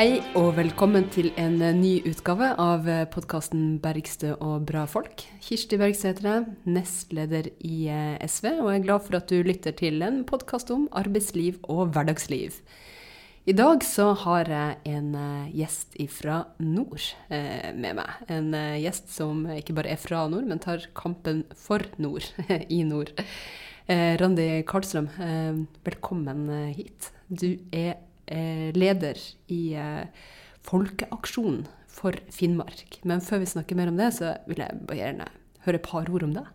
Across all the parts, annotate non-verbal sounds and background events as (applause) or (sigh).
Hei og velkommen til en eh, ny utgave av podkasten 'Bergstø og bra folk'. Kirsti Bergstø heter jeg, nestleder i eh, SV, og jeg er glad for at du lytter til en podkast om arbeidsliv og hverdagsliv. I dag så har jeg en eh, gjest fra nord med meg. En gjest som ikke bare er fra nord, men tar kampen for nord (laughs) i nord. Randi Karlstrøm, velkommen hit. Du er Eh, leder i eh, Folkeaksjonen for Finnmark. Men før vi snakker mer om det, så vil jeg bare gjerne høre et par ord om deg.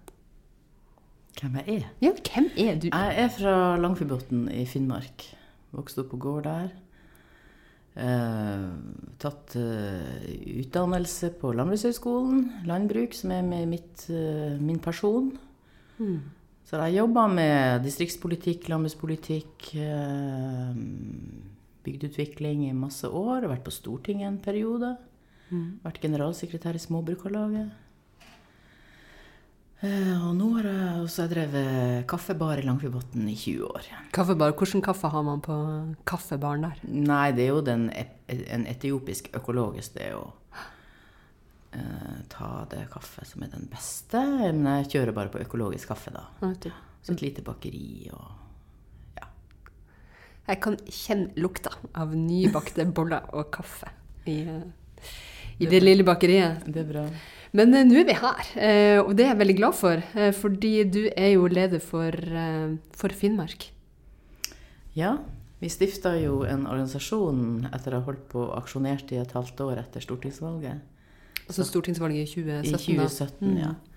Hvem jeg er? Ja, hvem er du? Jeg er fra Langfjordbotn i Finnmark. Vokste opp på gård der. Eh, tatt eh, utdannelse på Landbrukshøgskolen, landbruk, som er med mitt, eh, min person. Mm. Så jeg jobba med distriktspolitikk, landbrukspolitikk. Eh, bygdeutvikling i masse år. Vært på Stortinget en periode. Mm. Vært generalsekretær i Småbrukarlaget. Eh, og nå har jeg også drevet kaffebar i Langfjordbotn i 20 år. Kaffebar, Hvordan kaffe har man på kaffebaren der? Nei, det er jo den, en etiopisk økologisk. Det er jo uh, ta det kaffe som er den beste. Men jeg kjører bare på økologisk kaffe, da. Så et lite bakeri og jeg kan kjenne lukta av nybakte boller og kaffe i, i det, lille bakeriet. Det er bra. Men uh, nå er vi her, uh, og det er jeg veldig glad for. Uh, fordi du er jo leder for, for Finnmark. Ja. Vi stifta jo en organisasjon etter å ha holdt på og aksjonert i et halvt år etter stortingsvalget. Altså stortingsvalget i 2017? I 2017, da. ja.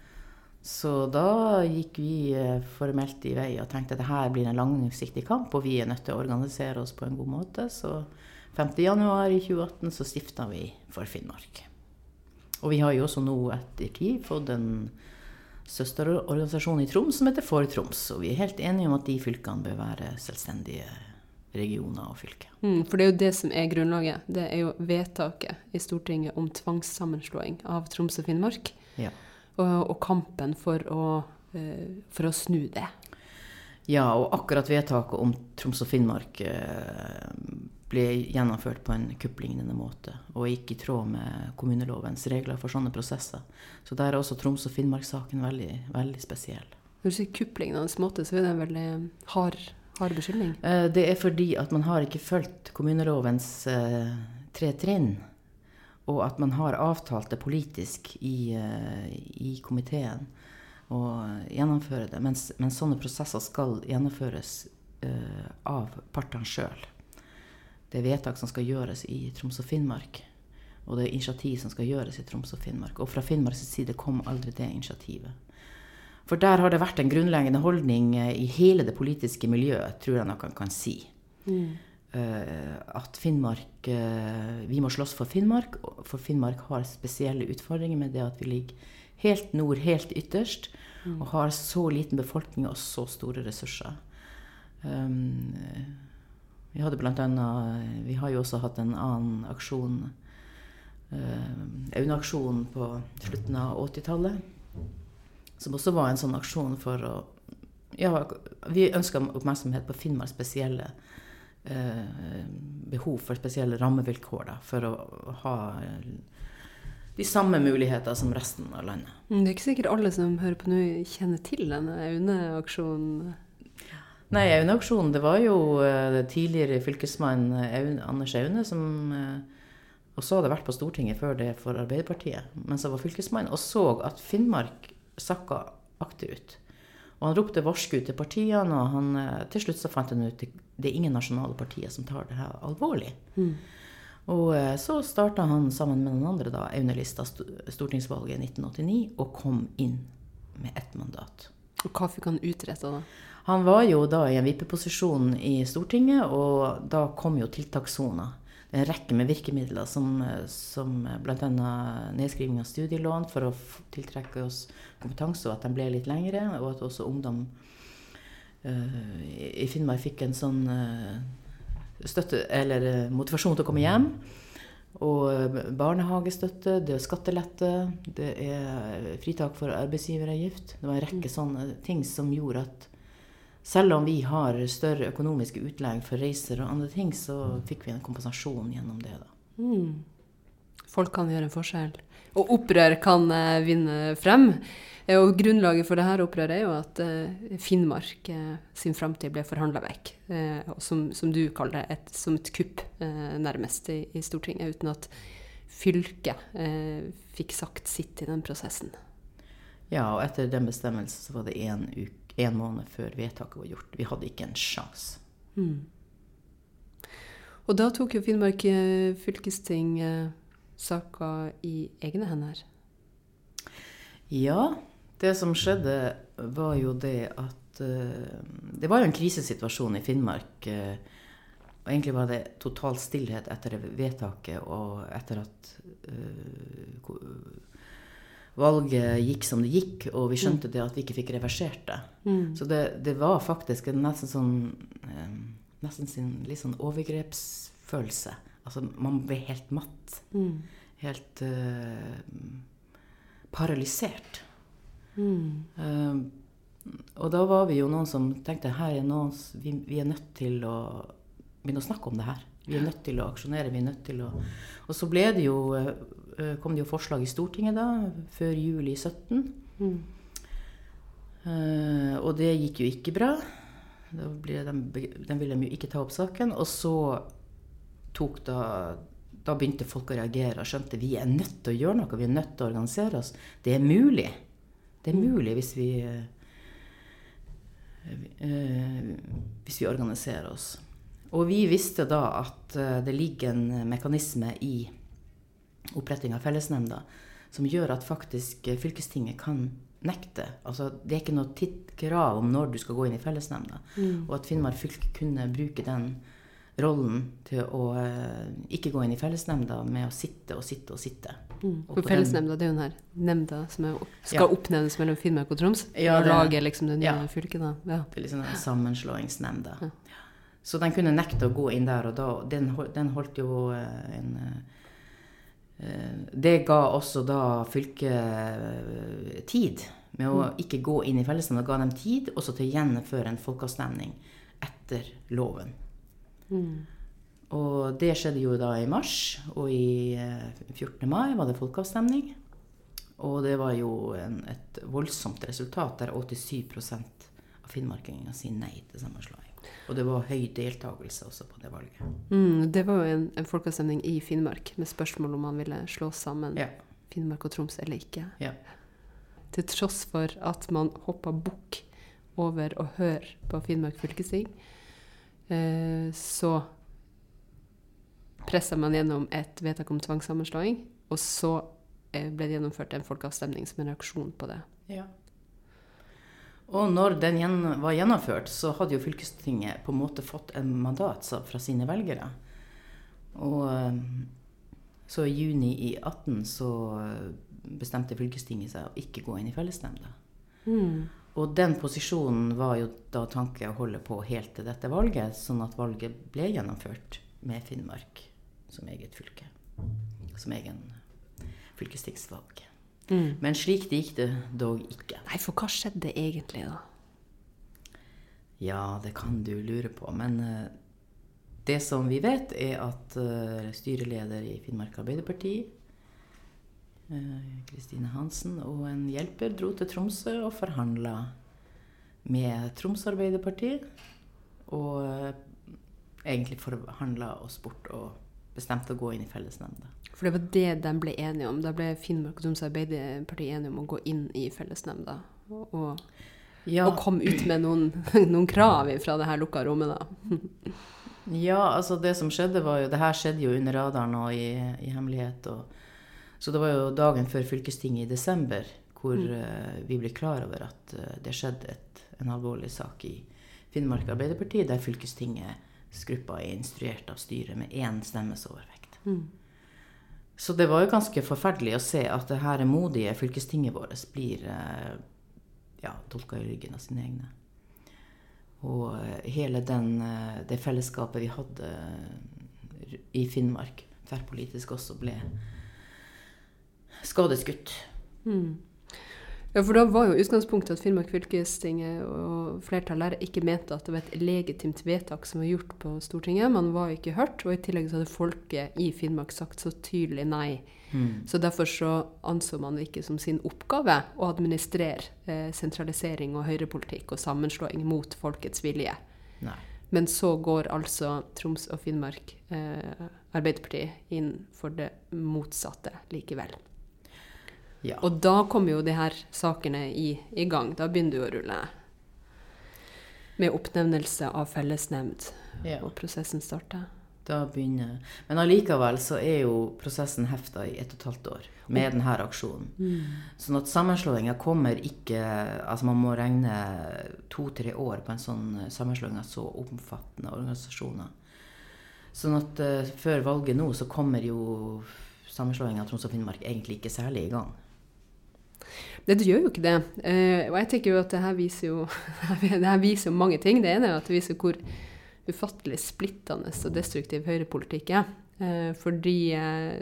Så da gikk vi eh, formelt i vei og tenkte at dette blir en langsiktig kamp, og vi er nødt til å organisere oss på en god måte. Så 5.1.2018 så stifta vi for Finnmark. Og vi har jo også nå etter tid fått en søsterorganisasjon i Troms som heter For Troms. Og vi er helt enige om at de fylkene bør være selvstendige regioner og fylker. Mm, for det er jo det som er grunnlaget. Det er jo vedtaket i Stortinget om tvangssammenslåing av Troms og Finnmark. Ja og, og kampen for å, uh, for å, snu det. Ja, og akkurat vedtaket om Troms og Finnmark uh, ble gjennomført på en kupplignende måte, og gikk i tråd med kommunelovens regler for sånne prosesser. Så der er også Troms og Finnmark-saken veldig, veldig spesiell. Når du sier kupplignende måte, så er det en veldig hard, hard beskyldning? Det er fordi at man har ikke fulgt kommunelovens tre trinn og at man har avtalt det politisk i, uh, i komiteen å gjennomføre det. Mens, mens, sånne prosesser skal gjennomføres uh, av partene sjøl. Det er vedtak som skal gjøres i Troms og Finnmark. Og det er initiativ som skal gjøres i Troms og Finnmark. Og fra Finnmarks side kom aldri det initiativet. For der har det vært en grunnleggende holdning eh, i hele det politiske miljøet, tror jeg noen kan si. Mm. Eh, at Finnmark eh, Vi må slåss for Finnmark, for Finnmark har spesielle utfordringer med det at vi ligger helt nord, helt ytterst, mm. og har så liten befolkning og så store ressurser. Um, vi hadde blant annet Vi har jo også hatt en annen aksjon, uh, Aune-aksjonen på slutten av 80-tallet. Som også var en sånn aksjon for å Ja, vi ønska oppmerksomhet på Finnmarks spesielle Eh, behov for spesielle rammevilkår da, for å ha de samme muligheter som resten av landet. Mm, det er ikke sikkert alle som hører på nå, kjenner til denne Aune-aksjonen? Nei, Aune-aksjonen, det var jo uh, tidligere fylkesmann Anders Aune som også hadde vært på Stortinget før det for Arbeiderpartiet, mens han var fylkesmann, og så at Finnmark sakka akterut. Og han ropte varsku til partiene, og han, uh, til slutt så fant han ut at det er ingen nasjonale partier som tar det her alvorlig. Mm. Og eh, så starta han sammen med den andre da, Aune-lista stortingsvalget i 1989 og kom inn med ett mandat. Og Hva fikk han utretta da? Han var jo da i en vippeposisjon i Stortinget, og da kom jo tiltakssona. En rekke med virkemidler, som, som bl.a. nedskriving av studielån for å tiltrekke oss kompetanse, og at de ble litt lengre, og at også ungdom uh, i Finnmark fikk en sånn uh, støtte, eller eh, motivasjon til å komme hjem. Og barnehagestøtte, det er skattelette, det er fritak for arbeidsgiveravgift. Det var en rekke sånne ting som gjorde at selv om vi har større økonomiske utlegg for reiser og andre ting, så fikk vi en kompensasjon gjennom det. da. Mm. Folk kan gjøre en forskjell. Og opprør kan eh, vinne frem. Eh, Og grunnlaget for dette opprøret er jo at eh, Finnmark eh, sin framtid ble forhandla vekk. Eh, som, som du kaller det, et, som et kupp eh, nærmest i, i Stortinget, uten at fylket eh, fikk sagt sitt i den prosessen. Ja, og etter den bestemmelsen så var det én en måned før vedtaket var gjort. Vi hadde ikke en sjanse. Mm. Og da tok jo Finnmark eh, fylkesting eh, saka i egne hender. Ja, det som skjedde var jo det at eh, Det var jo en krisesituasjon i Finnmark. eh, og egentlig var det total stillhet etter vedtaket og etter at ko- valget gikk som det gikk, og vi skjønte det at vi ikke fikk reversert det. Mm. Så det, det var faktisk en nesten sånn eh, Nesten sin litt sånn overgrepsfølelse. Altså, man ble helt matt. Mm. Helt eh, paralysert. Mm. Eh, og da var vi jo noen som tenkte her er noen, vi, vi er nødt til å begynne å snakke om det her. Vi er nødt til å aksjonere. vi er nødt til å... Og så ble det jo, kom det jo forslag i Stortinget da, før juli 17. Mm. Uh, og det gikk jo ikke bra. De, de ville de jo ikke ta opp saken. Og så tok da Da begynte folk å reagere og skjønte vi er nødt til å gjøre noe. Vi er nødt til å organisere oss. Det er mulig. Det er mulig hvis vi eh, eh, Hvis vi organiserer oss. Og vi visste da at eh, det ligger en mekanisme i oppretting av fellesnemnda som gjør at faktisk eh, fylkestinget kan nekte. Altså, det er ikke noe titt krav om når du skal gå inn i fellesnemnda. Mm. Og at Finnmark fylke kunne bruke den rollen til å eh, ikke gå inn i fellesnemnda med å sitte og sitte og sitte. Mm. Og For fellesnemnda, det er jo den her nemnda som er, skal Ja. oppnevnes mellom Finnmark og Troms. Ja, det- lage liksom det nye ja. fylket, da. Ja. Det er liksom en sammenslåingsnemnda. Ja. Så den kunne nekte å gå inn der, og da, den, den holdt jo eh, en eh, Det ga også da fylket eh, tid med å ikke gå inn i fellesnemnda. Ga dem tid også til å gjennomføre en folkeavstemning etter loven. Mm. Og det skjedde jo da i mars, og i eh, 14. mai var det folkeavstemning. Og det var jo en, et voldsomt resultat der 87% av finnmarkingene sier nei til sammenslåing. Og det var høy deltakelse også på det valget. Mm, det var jo en, en folkeavstemning i Finnmark med spørsmål om man ville slå sammen Ja. Finnmark og Troms eller ikke. Ja. Til tross for at man hoppa bukk over å høre på Finnmark fylkesting, eh, så pressa man gjennom et vedtak om tvangssammenslåing, og så eh, ble det gjennomført en folkeavstemning som en reaksjon på det. Ja. Og når den var gjennomført, så hadde jo fylkestinget på en måte fått en mandat fra sine velgere. Og eh, så i juni i 18 så eh, bestemte fylkestinget seg å ikke gå inn i fellesnemnda. Mm. Og den posisjonen var jo da tanke å holde på helt til dette valget, sånn at valget ble gjennomført med Finnmark som eget fylke. Som egen fylkestingsvalg. Mm. Men slik det gikk det dog ikke. Nei, for hva skjedde egentlig da? Ja, det kan du lure på. Men uh, det som vi vet, er at uh, styreleder i Finnmark Arbeiderparti, Kristine Kristine Hansen, og en hjelper dro til Tromsø og forhandla med Troms Arbeiderparti. Og eh, egentlig forhandla oss bort og bestemte å gå inn i fellesnemnda. For det var det de ble enige om. Da ble Finnmark og Troms Arbeiderparti enige om å gå inn i fellesnemnda. Og, og, Ja, og komme ut med noen, (laughs) noen krav fra det her lukka rommet, da. (laughs) Ja, altså det som skjedde var jo Det her skjedde jo under radaren og i, i hemmelighet. Og, så det var jo dagen før fylkestinget i desember hvor eh, vi ble klar over at uh, det skjedde et, en alvorlig sak i Finnmark Arbeiderparti, der fylkestingets gruppa er instruert av styret med én stemmes overvekt. Mm. Så det var jo ganske forferdelig å se at det her modige fylkestinget vårt blir eh, ja, tolka i ryggen av sine egne. Og eh, hele den, eh, det fellesskapet vi hadde i Finnmark, tverrpolitisk også, ble skadeskutt. Mm. Ja, for da var jo utgangspunktet at Finnmark fylkestinget og flertallet der ikke mente at det var et legitimt vedtak som var gjort på Stortinget. Man var ikke hørt, og i tillegg så hadde folket i Finnmark sagt så tydelig nei. Mm. Så derfor så anså man det ikke som sin oppgave å administrere eh, sentralisering og høyrepolitikk og sammenslåing mot folkets vilje. Nei. Men så går altså Troms og Finnmark eh, Arbeiderpartiet inn for det motsatte likevel. Ja. Og da kommer jo de her sakene i, i gang. Da begynner du å rulle. Med oppnevnelse av fellesnemnd, ja. og prosessen starter. Da begynner Men allikevel så er jo prosessen hefta i ett og et halvt år med denne aksjonen. Sånn at sammenslåinga kommer ikke Altså man må regne to-tre år på en sånn sammenslåing av så omfattende organisasjoner. Sånn at uh, før valget nå så kommer jo sammenslåinga av Troms og Finnmark egentlig ikke særlig i gang. Det, det gjør jo ikke det. Eh, og jeg tenker jo at det her viser jo (laughs) det her viser mange ting. Det ene er at det viser hvor ufattelig splittende og destruktiv høyrepolitikk er. Eh, fordi eh,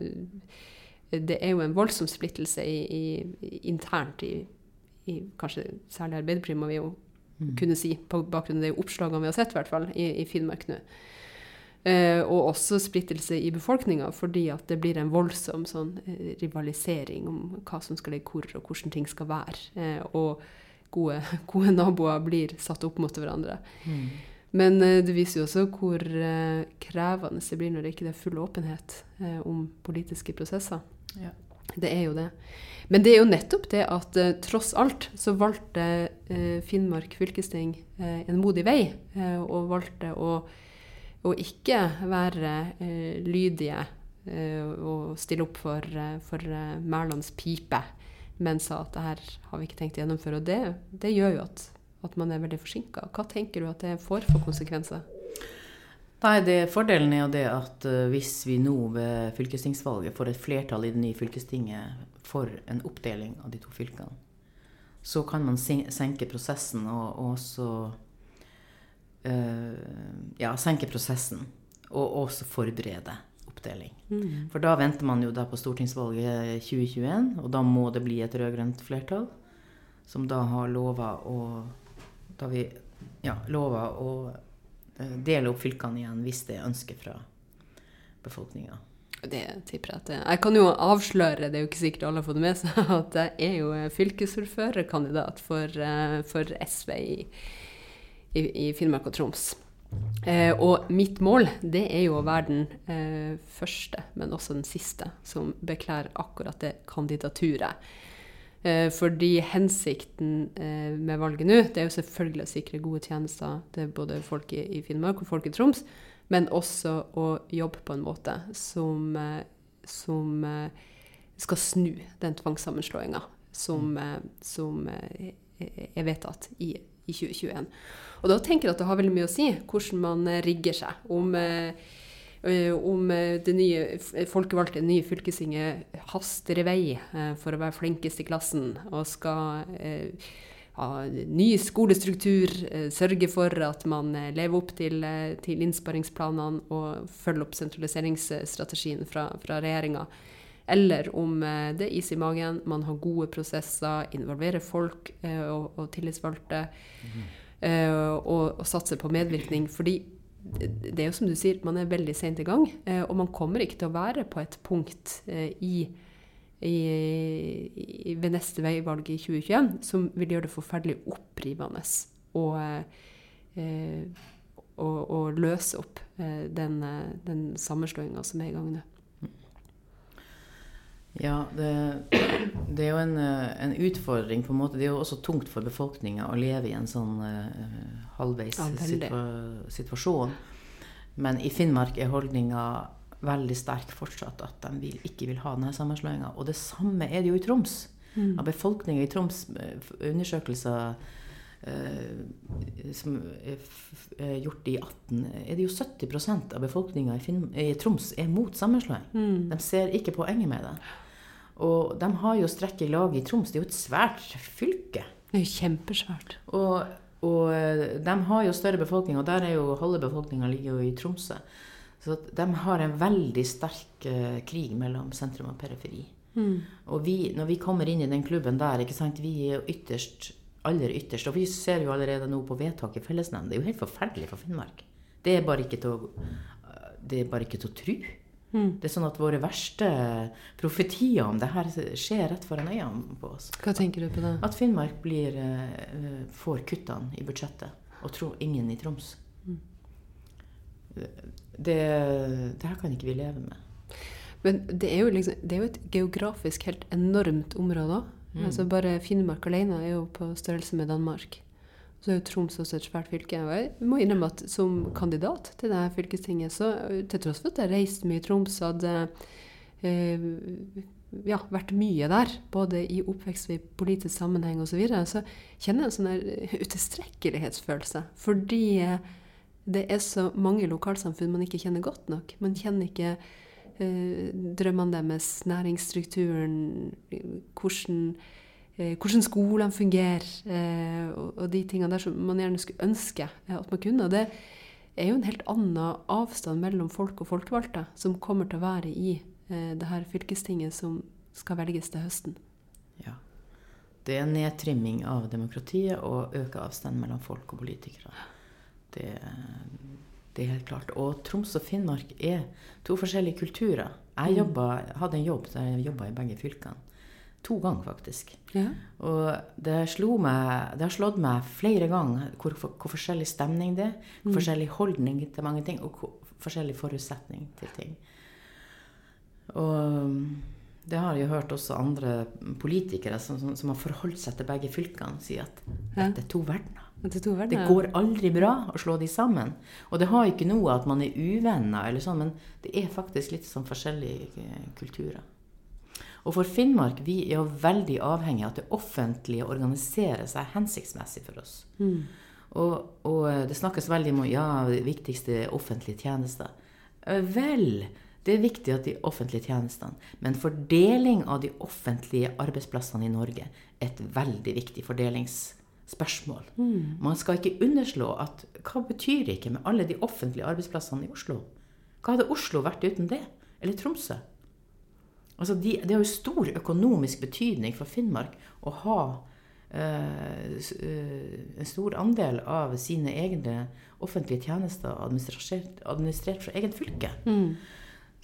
det er jo en voldsom splittelse i, i, internt i, i, kanskje særlig Arbeiderpartiet, må vi jo kunne si, på bakgrunn av de oppslagene vi har sett, i hvert fall, i, i Finnmark nå. Eh, og også splittelse i befolkninga, fordi at det blir en voldsom sånn, eh, rivalisering om hva som skal ligge hvor, og hvordan ting skal være. Eh, og gode, (laughs) gode naboer blir satt opp mot hverandre. Men eh, det viser jo også hvor krevende det blir når det ikke er full åpenhet om politiske prosesser. Ja. Det er jo det. Men det er jo nettopp det at eh, tross alt så valgte eh, Finnmark fylkesting eh, en modig vei, og valgte å, å ikke være eh, lydige eh, og stille opp for, eh, for eh, Mælands pipe, men sa at det her har vi ikke tenkt å gjennomføre. Og det, det gjør jo at, at man er veldig forsinka. Hva tenker du at det får for konsekvenser? Nei, det, Fordelen er jo det at eh, hvis vi nå ved fylkestingsvalget får et flertall i det nye fylkestinget for en oppdeling av de to fylkene, så kan man senke prosessen og, og også Ja, senke prosessen. Og også forberede oppdeling. For da venter man jo da på stortingsvalget 2021, og da må det bli et rød-grønt flertall, som da har lova å Da vi ja, lova å eh, dele opp fylkene igjen hvis det er ønske fra befolkninga. Det tipper jeg at det Jeg kan jo avsløre, det er jo ikke sikkert alle har fått det med seg, (laughs) at jeg er jo fylkesordførerkandidat for, eh, for SV i, i, i Finnmark og Troms. Eh, og mitt mål det er jo å være den eh, første, men også den siste, som beklærer akkurat det kandidaturet. Eh, fordi hensikten eh, med valget nå, det er jo selvfølgelig å sikre gode tjenester til både folk i, i Finnmark og folk i Troms, men også å jobbe på en måte som, eh, som eh, skal snu den tvangssammenslåinga som, som er vedtatt i, i 2021. Og da tenker jeg at det har veldig mye å si hvordan man eh, rigger seg. Om, eh, eh, om det nye folkevalgte folkevalgte nye fylkestinget haster i vei for å være flinkest i klassen og skal ha ny skolestruktur, sørge for at man lever opp til, til innsparingsplanene og følger opp sentraliseringsstrategien fra, fra regjeringa. Eller om eh, det er is i magen, man har gode prosesser, involverer folk eh, og, og tillitsvalgte, Mm. og, og satser på medvirkning. Fordi det er jo som du sier, man er veldig sent i gang, og man kommer ikke til å være på et punkt i, i, i, ved neste veivalg i 2021 som vil gjøre det forferdelig opprivende å, å, å løse opp den, den sammenslåinga som er i gang nå. Ja, det, det er jo en, eh, en utfordring på en måte. Det er jo også tungt for befolkninga å leve i en sånn uh, halvveis situa situasjon. Men i Finnmark er holdninga veldig sterk fortsatt at de vil, ikke vil ha denne sammenslåinga. Og det samme er det jo i Troms. Av befolkninga i Troms, eh, undersøkelser eh, som er gjort i 18, er det jo 70% av befolkninga i, i Troms er mot sammenslåing. De ser ikke poenget med det. Og de har jo strekk i lag i Troms. Det er jo et svært fylke. Det er jo kjempesvært. Og, og eh, de har jo større befolkning, og der er jo halve befolkninga ligger jo i Tromsø. Så de har en veldig sterk eh, krig mellom sentrum og periferi. Mm. Og vi, når vi kommer inn i den klubben der, ikke sant, vi er jo ytterst, aller ytterst. Og vi ser jo allerede nå på vedtak i fellesnemnd. Det er jo helt forferdelig for Finnmark. Det er bare ikke til å, det er bare ikke til å tro. Mm. Det er sånn at våre verste profetier om det her skjer rett foran øynene på oss. Hva tenker du på da? At Finnmark blir, eh, får kuttene i budsjettet, og tro ingen i Troms. Mm. Det, det her kan ikke vi leve med. Men det er jo, liksom, det er jo et geografisk helt enormt område òg. Mm. Altså bare Finnmark alene er jo på størrelse med Danmark. Så er jo Troms også et svært fylke. Og jeg må innrømme at som kandidat til det her fylkestinget, så til tross for at jeg reiste mye i Troms, hadde eh, ja, vært mye der, både i oppvekst i politisk sammenheng osv., så, videre, så kjenner jeg en sånn utilstrekkelighetsfølelse. Fordi eh, det er så mange lokalsamfunn man ikke kjenner godt nok. Man kjenner ikke eh, drømmene deres, næringsstrukturen, hvordan, hvordan skolene fungerer, eh, og, de tingene der som man gjerne skulle ønske at man kunne. Og det er jo en helt annen avstand mellom folk og folkevalgte som kommer til å være i eh, det her fylkestinget som skal velges til høsten. Ja. Det er nedtrimming av demokratiet og øke avstand mellom folk og politikere. Det, det, er helt klart. Og Troms og Finnmark er to forskjellige kulturer. Jeg jobbet, hadde en jobb der jeg jobba i begge fylkene. To ganger, faktisk. Ja. Og det, meg, det, har slått meg flere ganger hvor, hvor forskjellig stemning det er. Mm. Forskjellig holdning til mange ting, og hvor, forskjellig forutsetning til ting. Og det har jeg hørt også andre politikere som, som, som har forholdt seg til begge fylkene, si at dette er to verdener. Det, det går aldri bra å slå de sammen. Og det har ikke noe at man er uvenner, eller sånn, men det er faktisk litt sånn forskjellige kulturer. Og for Finnmark vi er jo veldig avhengig av at det offentlige organiserer seg hensiktsmessig for oss. Mm. Og, og, det snakkes veldig om ja, det viktigste offentlige tjenester. Vel, det er viktig at de offentlige tjenestene Men fordeling av de offentlige arbeidsplassene i Norge er et veldig viktig fordelingsspørsmål. Mm. Man skal ikke underslå at hva betyr det ikke med alle de offentlige arbeidsplassene i Oslo? Hva hadde Oslo vært uten det? Eller Tromsø? Altså de, det har jo stor økonomisk betydning for Finnmark å ha eh, en stor andel av sine egne offentlige tjenester administrert, administrert fra eget fylke. Mm.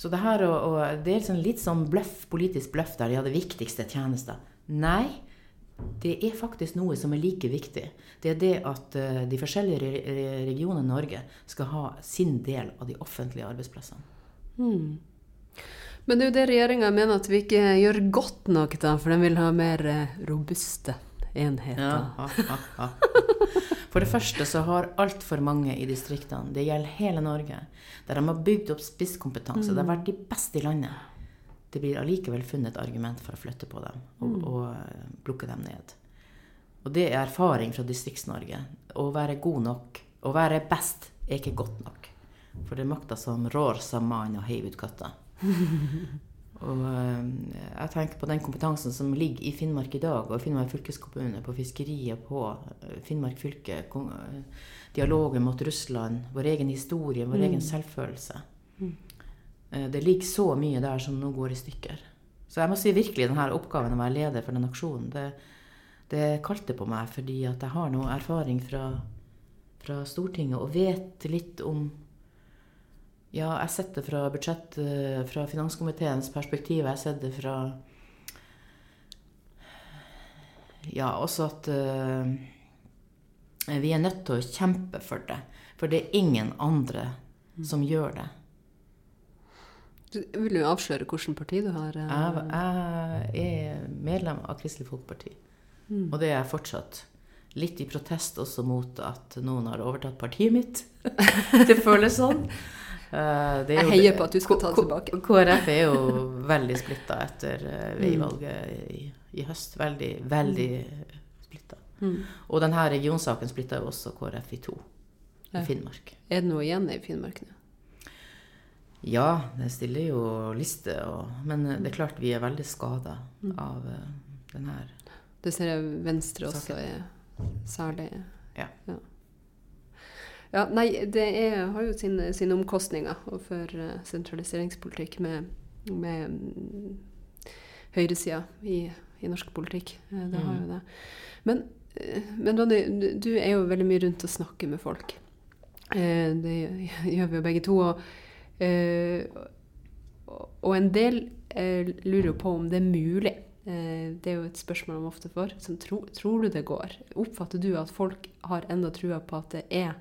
Så det her og, og det er liksom litt sånn bløff, politisk bløff der de har det viktigste tjenester. Nei, det er faktisk noe som er like viktig. Det er det at uh, de forskjellige regionene i Norge skal ha sin del av de offentlige arbeidsplassene. Mm. Men det er jo det regjeringa mener at vi ikke gjør godt nok, da, for de vil ha mer eh, robuste enheter. Ja, ha, ha, ha. For det første så har altfor mange i distriktene, det gjelder hele Norge, der de har bygd opp spisskompetanse, mm. de har vært de beste i landet, det blir allikevel funnet et argument for å flytte på dem og, mm. og eh, plukke dem ned. Og det er erfaring fra Distrikts-Norge. Å være god nok, å være best, er ikke godt nok. For det er makta som rår sammen og heiv ut katta. (laughs) og eh, jeg tenker på den kompetansen som ligger i Finnmark i dag, og Finnmark fylkeskommune, på fiskeriet, på eh, Finnmark fylke. Eh, dialogen mot Russland, vår egen historie, vår mm. egen selvfølelse. Mm. Det ligger så mye der som nå går i stykker. Så jeg må si virkelig denne oppgaven å være leder for den aksjonen, det, det kalte på meg fordi at jeg har noe erfaring fra, fra Stortinget og vet litt om ja, jeg har sett det fra budsjett, eh, fra finanskomiteens perspektiv. Jeg har sett det fra Ja, også at uh, vi er nødt til å kjempe for det. For det er ingen andre mm. som gjør det. Du, vil du avsløre hvilket parti du har? Uh... Jeg, jeg, er medlem av Kristelig Folkeparti. Mm. Og det er jeg fortsatt. Litt i protest også mot at noen har overtatt partiet mitt. (laughs) det føles sånn. Uh, jeg heier på at du skal ta det tilbake. KrF er jo (laughs) veldig splitta etter uh, veivalget i, i, høst. Veldig, veldig mm. splitta. Mm. Og denne regionsaken splitta jo også KrF i to i Finnmark. Er det noe igjen i Finnmark nå? Ja, det stiller jo liste. Og, men det er klart vi er veldig skada mm. av uh, den her Det ser jeg Venstre også er særlig. Ja. ja. Ja, nei, det er, har jo sine, sin omkostninger for uh, sentraliseringspolitikk med, med, høyresida i, i norsk politikk. Eh, det har Mm. jo det. Men, eh, men Ronny, du- er jo veldig mye rundt og snakker med folk. Eh, Det (laughs) gjør vi jo begge to. Og, eh, og en del eh, lurer på om det er mulig. Eh, Det er jo et spørsmål de ofte får. Tro, tror du det går? Oppfatter du at folk har enda trua på at det er eh,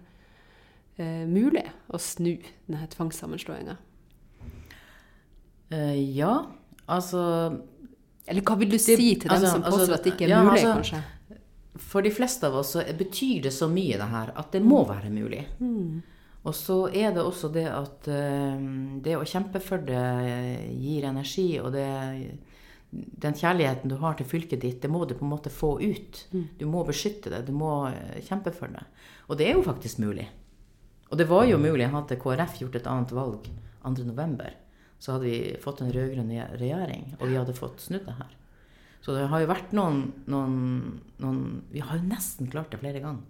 mulig å snu denne tvangssammenslåinga? Eh, ja, altså Eller hva vil du si til dem altså- som altså, påstår at det ikke er ja, mulig, altså- kanskje? For de fleste av oss så betyr det så mye, det her, at det må være mulig. Mm. Og så er det også det at eh, det å kjempe for det eh, gir energi, og det den kjærligheten du har til fylket ditt, det må du på en måte få ut. Du må beskytte det, du må eh, kjempe for det. Og det er jo faktisk mulig. Og det var jo mulig, hadde KrF gjort et annet valg 2.11., så hadde vi fått en rød-grønn regjering, og vi hadde fått snudd det her. Så det har jo vært noen, noen, noen Vi har jo nesten klart det flere ganger.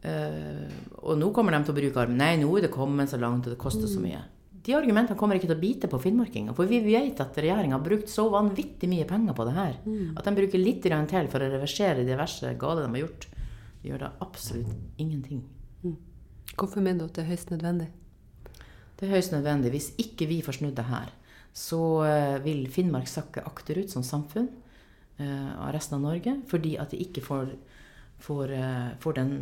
Eh, og nå kommer de til å bruke armen. Nei, nå er det kommet så langt, og det koster så mye. De argumentene kommer ikke til å bite på finnmarkinger. For vi vet at regjeringa har brukt så vanvittig mye penger på det her. At de bruker litt til for å reversere de verste gale de har gjort. De gjør da absolutt ingenting. Hvorfor mener du at det er høyst nødvendig? Det er høyst nødvendig. Hvis ikke vi får snudd det her, så eh, vil Finnmark sakke akterut som samfunn eh, av resten av Norge. Fordi at de ikke får, får, eh, får den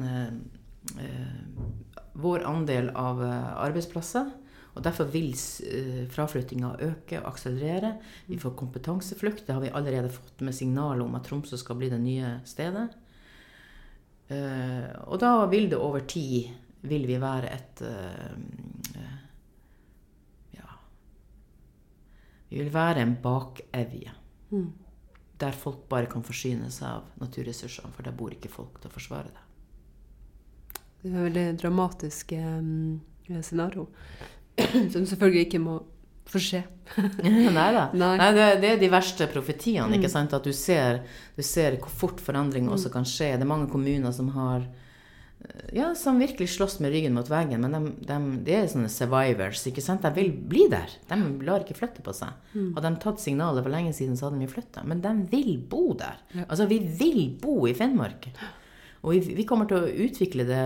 vår andel av arbeidsplasser. Og derfor vil fraflyttinga øke og akselerere. Vi får kompetanseflukt. Det har vi allerede fått med signal om at Tromsø skal bli det nye stedet. Og da vil det over tid vil vi være et eh, eh, Ja Vi vil være en bakevje. Mm. Der folk bare kan forsyne seg av naturressursene, for der bor ikke folk til å forsvare det. Det et veldig dramatisk um, scenario. (clears throat) Som selvfølgelig ikke må få skje. (laughs) Nei da. Nei. Nei, det, det er de verste profetiene. Mm. ikke sant? At du ser, du ser hvor fort forandring også kan skje. Det er mange kommuner som har eh, ja, som virkelig slåss med ryggen mot veggen. Men de, de, de er sånne survivors. ikke sant? De vil bli der. De lar ikke flytte på seg. Mm. Hadde de tatt signalet for lenge siden, så hadde de jo flytta. Men de vil bo der. Ja. Altså, vi vil bo i Finnmark. Og vi, vi kommer til å utvikle det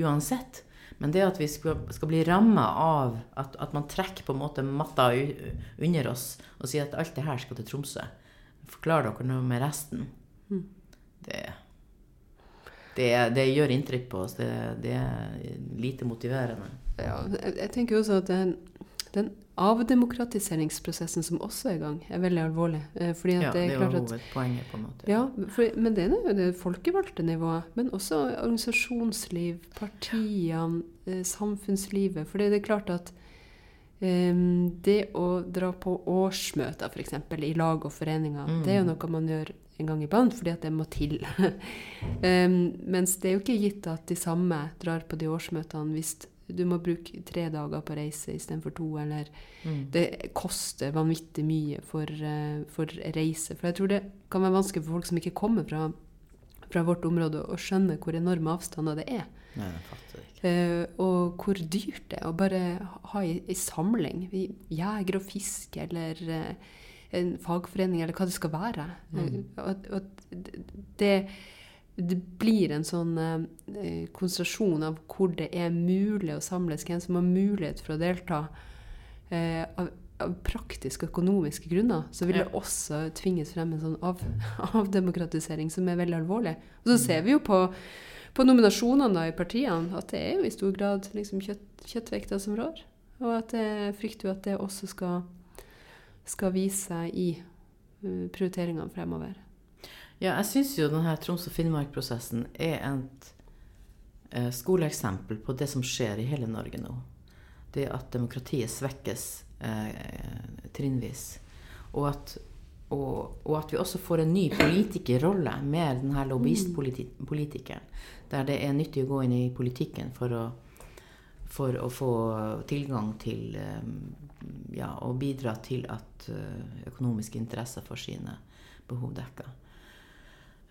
uansett. Men det at vi skal, skal bli ramma av at, at man trekker på en måte matta under oss og sier at alt det her skal til Tromsø, forklar dere noe med resten, det, det, det gjør inntrykk på oss. Det, det er lite motiverende. Ja, jeg, tenker også at den, den avdemokratiseringsprosessen som også er i gang, er veldig alvorlig. Eh, Fordi Ja, det er klart at hovedpoenget, på en måte. Ja, for, men det er jo det folkevalgte nivået. Men også organisasjonsliv, partiene, eh, samfunnslivet. For det er klart at um, det å dra på årsmøter, f.eks. i lag og foreninger, Mm. det er jo noe man gjør en gang iblant fordi at det må til. (laughs) um, mens det er jo ikke gitt at de samme drar på de årsmøtene hvis du må bruke tre dager på reise istedenfor to, eller Mm. det koster vanvittig mye for, uh, for reise. For jeg tror det kan være vanskelig for folk som ikke kommer fra, fra vårt område, å skjønne hvor enorme avstander det er. Nei. Eh, og hvor dyrt det er å bare ha ei, samling. Vi, jeger og fisker eller eh, en fagforening, eller hva det skal være. Mm. og at- og at det, det blir en sånn eh, konsentrasjon av hvor det er mulig å samles, hvem som har mulighet for å delta. Eh, av, av praktiske økonomiske grunner så vil det også tvinges frem en sånn av, avdemokratisering som er veldig alvorlig. Og så ser vi jo på, på nominasjonene i partiene at det er jo i stor grad liksom kjøtt, kjøttvekta som rår. Og at jeg frykter jo at det også skal, skal vise seg i uh, prioriteringene fremover. Ja, jeg syns jo denne Troms og Finnmark-prosessen er et eh, skoleeksempel på det som skjer i hele Norge nå. Det at demokratiet svekkes eh, trinnvis. Og at, og, og at vi også får en ny politikerrolle med denne lobbyistpolitikeren. Der det er nyttig å gå inn i politikken for å, for å få tilgang til eh, Ja, og bidra til at eh, økonomiske interesser får sine behov dekka.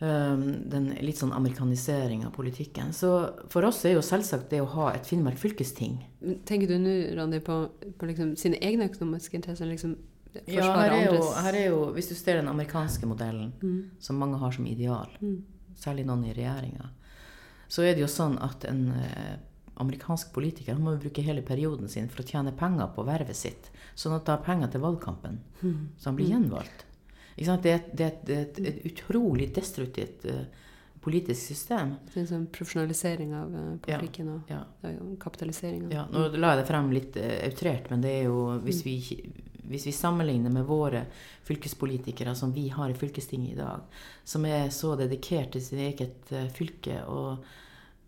Um, den litt sånn amerikanisering av politikken. Så for oss er jo selvsagt det å ha et Finnmark fylkesting Men Tenker du nå, Randi, på, på liksom sine egne økonomiske interesser, liksom ja, her er, jo, her er jo, Hvis du ser den amerikanske modellen, Mm. som mange har som ideal, Mm. særlig noen i regjeringa, så er det jo sånn at en eh, amerikansk politiker han må jo bruke hele perioden sin for å tjene penger på vervet sitt, sånn at han har penger til valgkampen, så han blir gjenvalgt. Ikke sant? Det, er, et- det, er et- det er et, utrolig destruktivt eh, politisk system. Det er en sånn profesjonalisering av eh, politikken og Ja. ja, kapitalisering. av- Ja, nå la jeg det frem litt outrert, men det er jo hvis vi, hvis vi sammenligner med våre fylkespolitikere som vi har i fylkestinget i dag, som er så dedikert til sitt eget fylke og,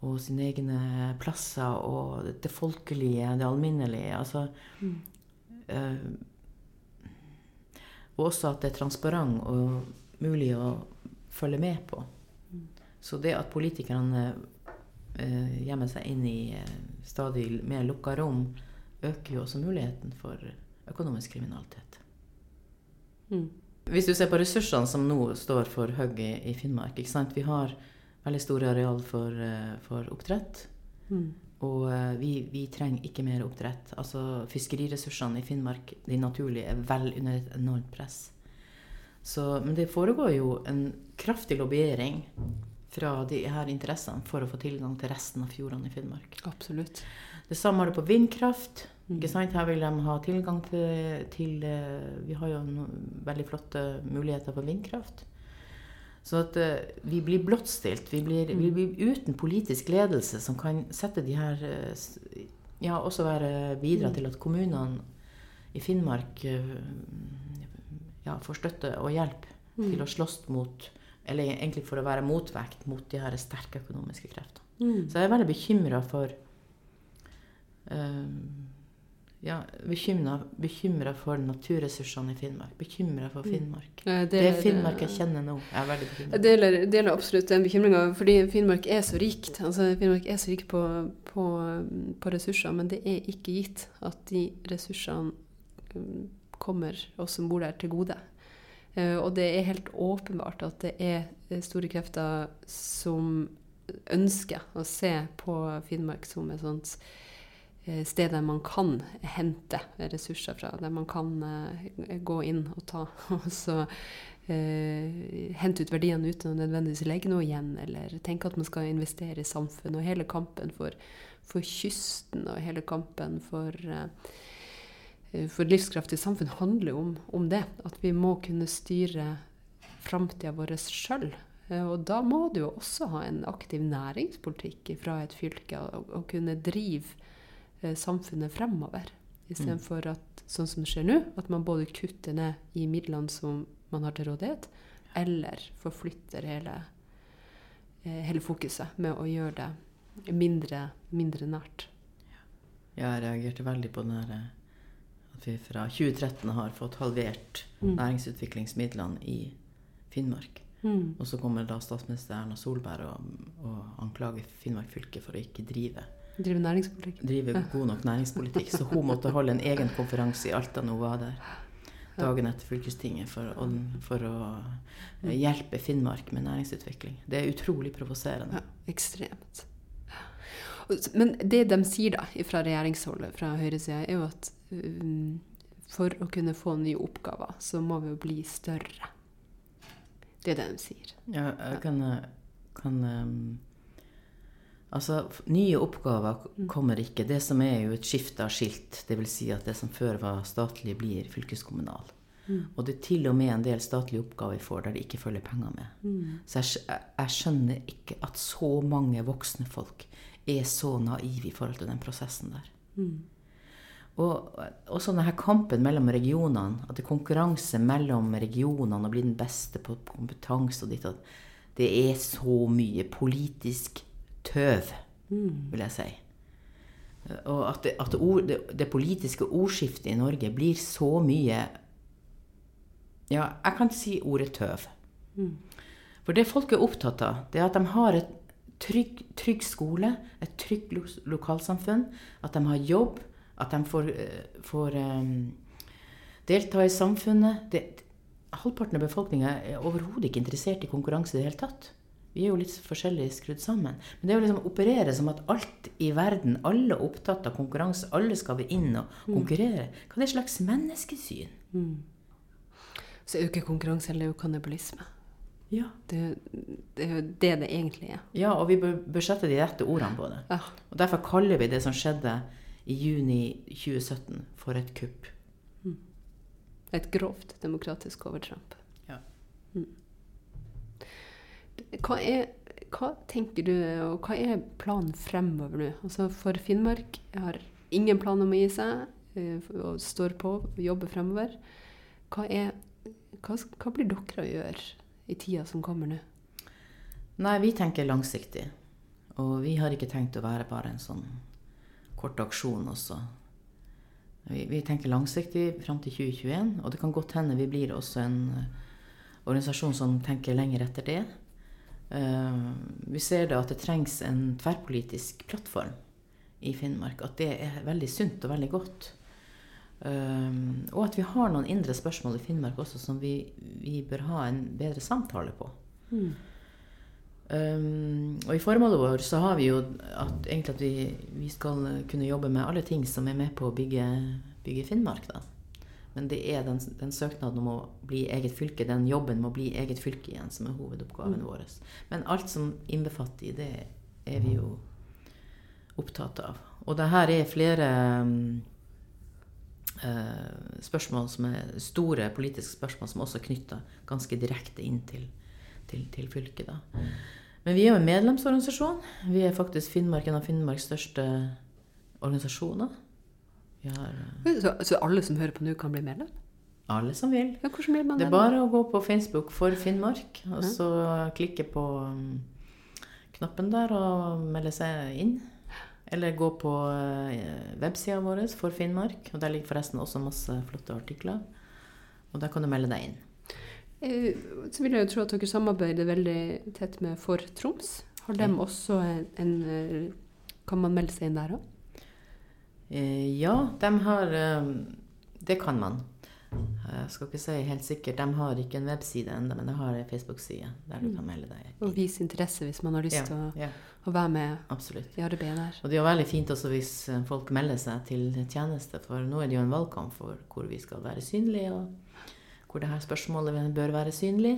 og sine egne plasser og det folkelige, det alminnelige altså, Mm. eh, Og også at det er transparent og mulig å følge med på. Så det at politikerne eh, gjemmer seg inn i eh, stadig mer lukka rom, øker jo også muligheten for økonomisk kriminalitet. Mm. Hvis du ser på ressursene som nå står for hugget i, i Finnmark ikke sant? Vi har veldig store areal for, eh, for oppdrett. Mm. Og eh, vi, vi trenger ikke mer oppdrett. Altså Fiskeriressursene i Finnmark, de naturlige, er vel under et enormt press. Så, men det foregår jo en kraftig lobbyering fra de her interessene for å få tilgang til resten av fjordene i Finnmark. Absolutt. Det samme har du på vindkraft. Mm. Ikke sant? Her vil de ha tilgang til, til eh, Vi har jo veldig flotte muligheter for vindkraft. Så at eh, vi blir blottstilt. Vi blir, vi blir uten politisk ledelse som kan sette de her eh, Ja, også være bidra til at kommunene i Finnmark eh, ja, får støtte og hjelp til å slåss mot Eller egentlig for å være motvekt mot de her sterke økonomiske kreftene. Mm. Så jeg er veldig bekymra for eh, Ja, bekymra for naturressursene i Finnmark. Bekymra for Finnmark. Eh, Det deler- er Finnmark jeg kjenner nå. Jeg er veldig bekymra. Jeg deler, deler absolutt den bekymringa, fordi Finnmark er så rikt. Altså, Finnmark er så rik på, på, på ressurser, men det er ikke gitt at de ressursene mm, kommer oss som bor der, til gode. Eh, og det er helt åpenbart at det er eh, store krefter som ønsker å se på Finnmark som et sånt eh, sted der man kan hente ressurser fra, der man kan eh, gå inn og ta. (laughs) Og så uh, hente ut verdiene uten å nødvendigvis legge noe igjen, eller tenke at man skal investere i samfunnet. Og hele kampen for, for kysten og hele kampen for, uh, for livskraftig samfunn handler jo om, om det. At vi må kunne styre framtida vår sjøl. Og da må du jo også ha en aktiv næringspolitikk fra et fylke, og, og kunne drive samfunnet fremover. Istedenfor at, sånn som det skjer nå, at man både kutter ned i midlene som man har til rådighet, eller forflytter hele, eh, hele fokuset med å gjøre det mindre, mindre nært. Jeg reagerte veldig på den her, eh, at vi fra 2013 har fått halvert Mm. næringsutviklingsmidlene i Finnmark. Mm. Og så kommer da statsminister Erna Solberg og, og anklager Finnmark fylke for å ikke drive, Drive næringspolitikk. drive (laughs) god nok næringspolitikk. Så hun måtte holde en egen konferanse i Alta når hun var der. Dagen etter fylkestinget for, å- for å eh, hjelpe Finnmark med næringsutvikling. Det er utrolig provoserende. Ja, ekstremt. Men det de sier da, fra regjeringsholdet, fra høyresida, er jo at um, for å kunne få nye oppgaver, så må vi jo bli større. Det er det de sier. Ja, jeg kan, kan ehm, Altså, nye oppgaver kommer ikke. Det som er jo et skifte av skilt. Dvs. Si at det som før var statlig, blir fylkeskommunal. Og det er til og med en del statlige oppgaver vi får der det ikke følger penger med. Så jeg, jeg- skjønner ikke at så mange voksne folk er så naive i forhold til den prosessen der. Og også denne kampen mellom regionene, at det er konkurranse mellom regionene å bli den beste på kompetanse og ditt og det er så mye politisk tøv, vil jeg si. Og at, det, at det, ord, det, det politiske ordskiftet i Norge blir så mye Ja, jeg kan si ordet tøv. For det folk er opptatt av, det er at de har et trygg, trygg skole, et trygt lo lokalsamfunn, at de har jobb, at de får, eh, får um, delta i samfunnet. Det, halvparten av befolkninga er overhodet ikke interessert i konkurranse i det hele tatt. Vi er jo litt forskjellig skrudd sammen. Men det å liksom operere som at alt i verden, alle er opptatt av konkurranse, alle skal vi inn og konkurrere, hva er det slags menneskesyn? Så er jo ikke konkurranse, eller det er jo kannibalisme. Ja. Det, det er jo det det egentlig er. ja, og vi bør, bør sette de rette ordene på det. Ja. Og Derfor kaller vi det som skjedde i juni 2017 for et kupp. Et grovt demokratisk overtramp. Hva, er, hva tenker du, og hva er planen fremover nå? Altså for Finnmark har ingen plan om å gi seg, eh, og står på, og jobber fremover. Hva, er, hva, hva blir dere å gjøre i tida som kommer nå? Nei, vi tenker langsiktig. Og vi har ikke tenkt å være bare en sånn kort aksjon også. Vi, vi tenker langsiktig fram til 2021, og det kan godt hende vi blir også en eh, organisasjon som tenker lenger etter det. Eh, vi ser da at det trengs en tverrpolitisk plattform i Finnmark. At det er veldig sunt og veldig godt. Eh, og at vi har noen indre spørsmål i Finnmark også som vi, vi bør ha en bedre samtale på. Um, og i formålet vårt så har vi jo at, egentlig at vi, vi skal kunne jobbe med alle ting som er med på å bygge, bygge Finnmark. da. Men det er den, den søknaden om å bli eget fylke, den jobben med å bli eget fylke igjen, som er hovedoppgaven Mm. vår. Men alt som innbefatter i det, er vi jo opptatt av. Og det her er flere um, uh, spørsmål som er store politiske spørsmål som også er knytta ganske direkte inn til, til, til fylket. Da. Men vi er jo en medlemsorganisasjon. Vi er faktisk Finnmark, en av Finnmarks største organisasjoner. Har eh, Så, så alle som hører på nå, kan bli medlem? alle som vil. Ja, hvordan blir man Det er bare å gå på Facebook for Finnmark, og Ja. så klikke på um, knappen der og melde seg inn. Eller gå på uh, websida vår for Finnmark, og der ligger forresten også masse flotte artikler. Og der kan du melde deg inn. Eh, Så vil jeg jo tro at dere samarbeider veldig tett med For Troms. Har de også en, eh, Kan man melde seg inn der òg? Eh, ja, de har um, Det kan man. Jeg skal ikke si helt sikkert. De har ikke en webside ennå, men de har en Facebook-side der du kan melde deg Og vise interesse hvis man har lyst Ja, til å, ja, å være med absolutt. i arbeidet der. Og det er jo veldig fint også hvis eh, folk melder seg til tjeneste, for nå er det jo en valgkamp for hvor vi skal være synlige, og hvor det her spørsmålet bør være synlig.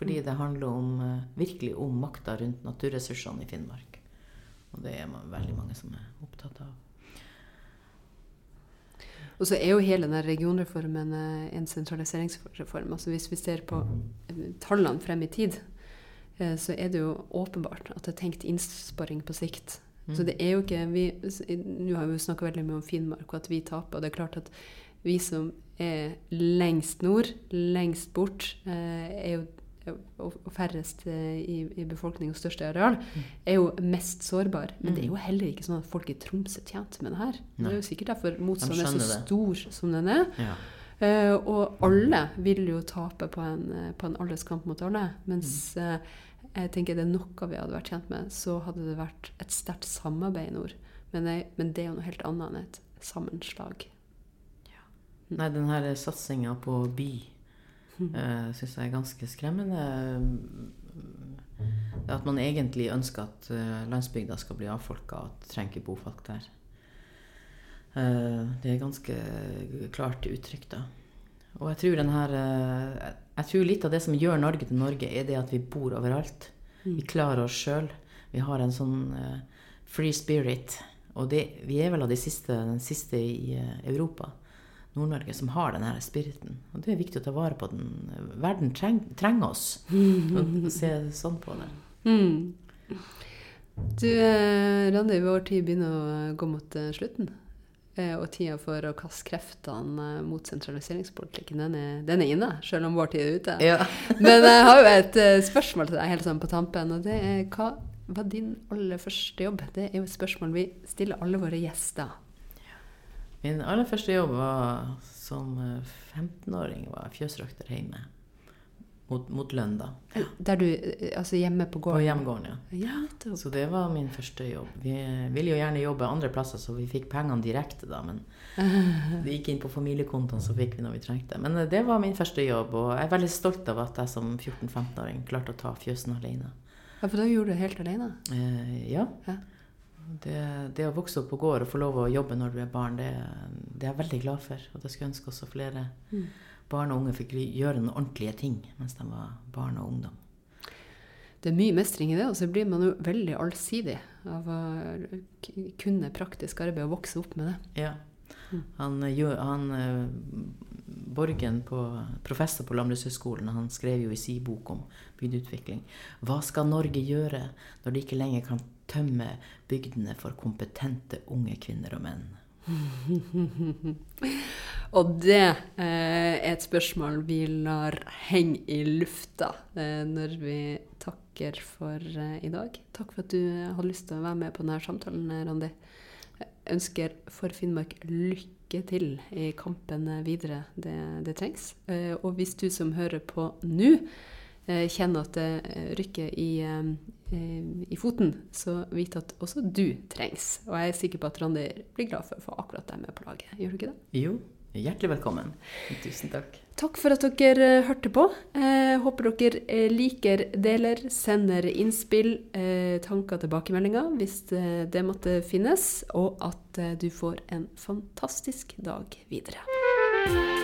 Fordi det handler om, eh, virkelig om makta rundt naturressursene i Finnmark. Og det er veldig mange som er opptatt av. Og så er jo hele denne regionreformen eh, en sentraliseringsreform. Altså hvis vi ser på tallene frem i tid, eh, så er det jo åpenbart at det er tenkt innsparing på sikt. Så det er jo ikke vi, Nå har vi jo snakka veldig mye om Finnmark og at vi taper. Og det er klart at vi som er lengst nord, lengst bort, eh, er jo og færrest eh, i, i befolkning og største areal, er jo mest sårbar. Men det er jo heller ikke sånn at folk i Troms er tjent med det her. Det er jo sikkert derfor motstanden er så stor som den er. Ja. Uh, og alle vil jo tape på en, eh, på en alderskamp mot alle. Mens uh, jeg tenker det er noe vi hadde vært tjent med, så hadde det vært et sterkt samarbeid i nord. Men, jeg, men det er jo noe helt annet enn et sammenslag. Nei, den her satsinga på by uh, syns jeg er ganske skremmende. Det At man egentlig ønsker at eh, landsbygda skal bli avfolka, at det trenger ikke bo folk der. Eh, det er ganske klart uttrykk, da. Og jeg tror, denne, eh, jeg tror litt av det som gjør Norge til Norge, er det at vi bor overalt. Vi klarer oss sjøl. Vi har en sånn eh, free spirit. Og det, vi er vel av de siste, den siste i eh, Europa. Nord-Norge som har denne spiriten. Og det er viktig å ta vare på den. Verden treng, trenger oss. (laughs) Og se sånn på det. Mm. Du, eh, Randi, vår tid begynner å gå mot eh, slutten. Eh, og tida for å kaste kreftene mot sentraliseringspolitikken, den er, den er inne, selv om vår tid er ute. Ja. (laughs) Men jeg har jo et spørsmål til deg helt sånn på tampen, og det er hva var din aller første jobb? Det er jo et spørsmål vi stiller alle våre gjester. Min aller første jobb var som eh, 15-åring. var jeg fjøsrøkter hjemme. Mot, mot lønn, da. Der du, eh, altså hjemme på gården? På hjemgården, ja. Ja. Så det var min første jobb. Vi ville jo gjerne jobbe andre plasser, så vi fikk pengene direkte, da. Men (laughs) det gikk inn på familiekontoen, så fikk vi når vi trengte. Men eh, det var min første jobb, og jeg er veldig stolt av at jeg som 14-15-åring klarte å ta fjøsen alene. Ja, for da gjorde du det helt alene? Eh, ja. Ja. Det, det, å vokse opp på gård og få lov å jobbe når du er barn, det, det er jeg veldig glad for. Og det skulle ønske også flere mm. barn og unge fikk gjøre noen ordentlige ting mens de var barn og ungdom. Det er mye mestring i det, og så blir man jo veldig allsidig av å kunne praktisk arbeid og vokse opp med det. Ja. Mm. Han, han Borgen, på, professor på Landbrukshøgskolen, han skrev jo i sin bok om bygdeutvikling Hva skal Norge gjøre når de ikke lenger kan tømme bygdene for kompetente unge kvinner og menn? (laughs) og det eh, er et spørsmål vi lar henge i lufta eh, når vi takker for eh, i dag. Takk for at du hadde lyst til å være med på denne samtalen, Randi. Jeg ønsker for Finnmark lykke til i kampen videre. Det, det trengs. Eh, og hvis du som hører på nå, Eh, kjenner at det eh, rykker i, eh, i, foten, så vit at også du trengs. Og jeg er sikker på at Randi blir glad for å få akkurat deg med på laget. Gjør du ikke det? Jo. Hjertelig velkommen. Tusen takk. Takk for at dere hørte på. Eh, håper dere liker, deler, sender innspill, tanker tilbakemeldinger hvis det måtte finnes, og at du får en fantastisk dag videre.